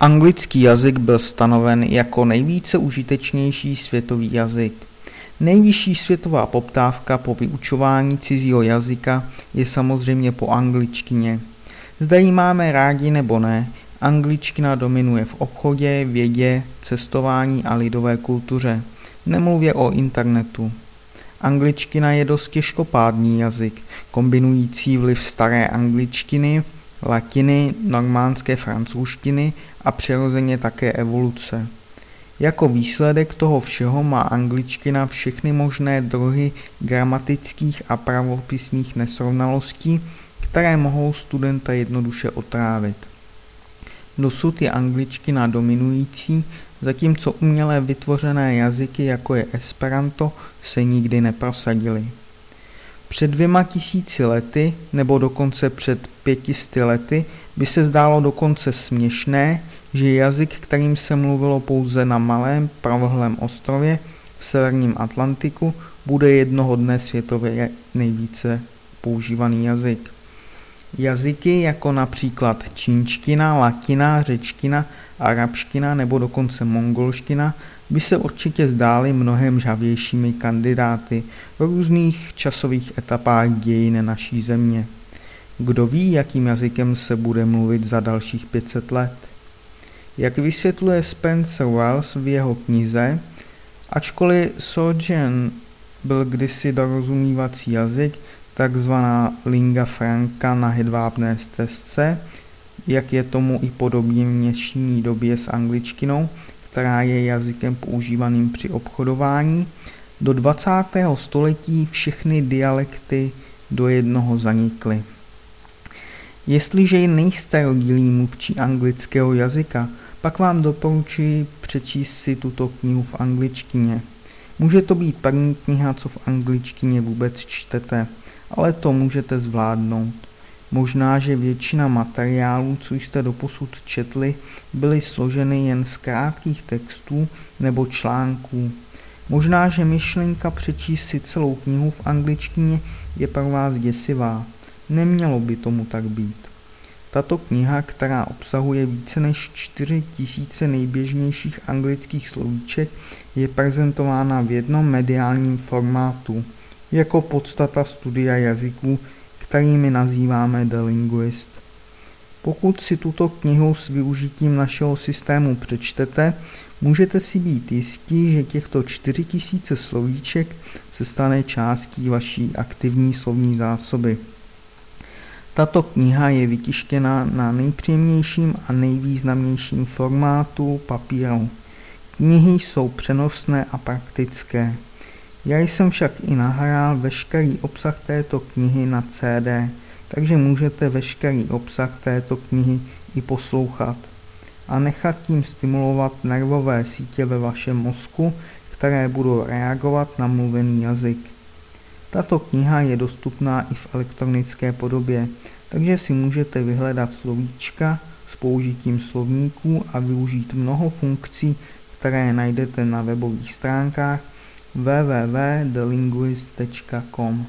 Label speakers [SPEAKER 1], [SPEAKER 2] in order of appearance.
[SPEAKER 1] Anglický jazyk byl stanoven jako nejvíce užitečnější světový jazyk. Nejvyšší světová poptávka po vyučování cizího jazyka je samozřejmě po angličtině. Zda ji máme rádi nebo ne, angličtina dominuje v obchodě, vědě, cestování a lidové kultuře. Nemluvě o internetu. Angličtina je dost těžkopádný jazyk, kombinující vliv staré angličtiny, latiny, normánské francouzštiny a přirozeně také evoluce. Jako výsledek toho všeho má angličtina všechny možné druhy gramatických a pravopisných nesrovnalostí, které mohou studenta jednoduše otrávit. Dosud je angličtina dominující, zatímco umělé vytvořené jazyky, jako je Esperanto, se nikdy neprosadily. Před dvěma tisíci lety, nebo dokonce před pětisty lety, by se zdálo dokonce směšné, že jazyk, kterým se mluvilo pouze na malém pravohlém ostrově v severním Atlantiku, bude jednoho dne světově nejvíce používaný jazyk. Jazyky jako například čínština, latina, řečtina, arabština nebo dokonce mongolština by se určitě zdály mnohem žavějšími kandidáty v různých časových etapách dějin naší země. Kdo ví, jakým jazykem se bude mluvit za dalších 500 let? Jak vysvětluje Spencer Wells v jeho knize, ačkoliv Sojourn byl kdysi dorozumívací jazyk, takzvaná linga franca na hedvábné stezce, jak je tomu i podobně v dnešní době s angličtinou, která je jazykem používaným při obchodování. Do 20. století všechny dialekty do jednoho zanikly. Jestliže nejste rodilý mluvčí anglického jazyka, pak vám doporučuji přečíst si tuto knihu v angličtině. Může to být první kniha, co v angličtině vůbec čtete, ale to můžete zvládnout. Možná, že většina materiálů, co jste doposud četli, byly složeny jen z krátkých textů nebo článků. Možná, že myšlenka přečíst si celou knihu v angličtině je pro vás děsivá. Nemělo by tomu tak být. Tato kniha, která obsahuje více než 4000 nejběžnějších anglických slovíček, je prezentována v jednom mediálním formátu jako podstata studia jazyků, kterými nazýváme The Linguist. Pokud si tuto knihu s využitím našeho systému přečtete, můžete si být jistí, že těchto 4000 slovíček se stane částí vaší aktivní slovní zásoby. Tato kniha je vytištěna na nejpříjemnějším a nejvýznamnějším formátu papíru. Knihy jsou přenosné a praktické. Já jsem však i nahrál veškerý obsah této knihy na CD, takže můžete veškerý obsah této knihy i poslouchat a nechat tím stimulovat nervové sítě ve vašem mozku, které budou reagovat na mluvený jazyk. Tato kniha je dostupná i v elektronické podobě, takže si můžete vyhledat slovíčka s použitím slovníků a využít mnoho funkcí, které najdete na webových stránkách Vá vá vá da linguística como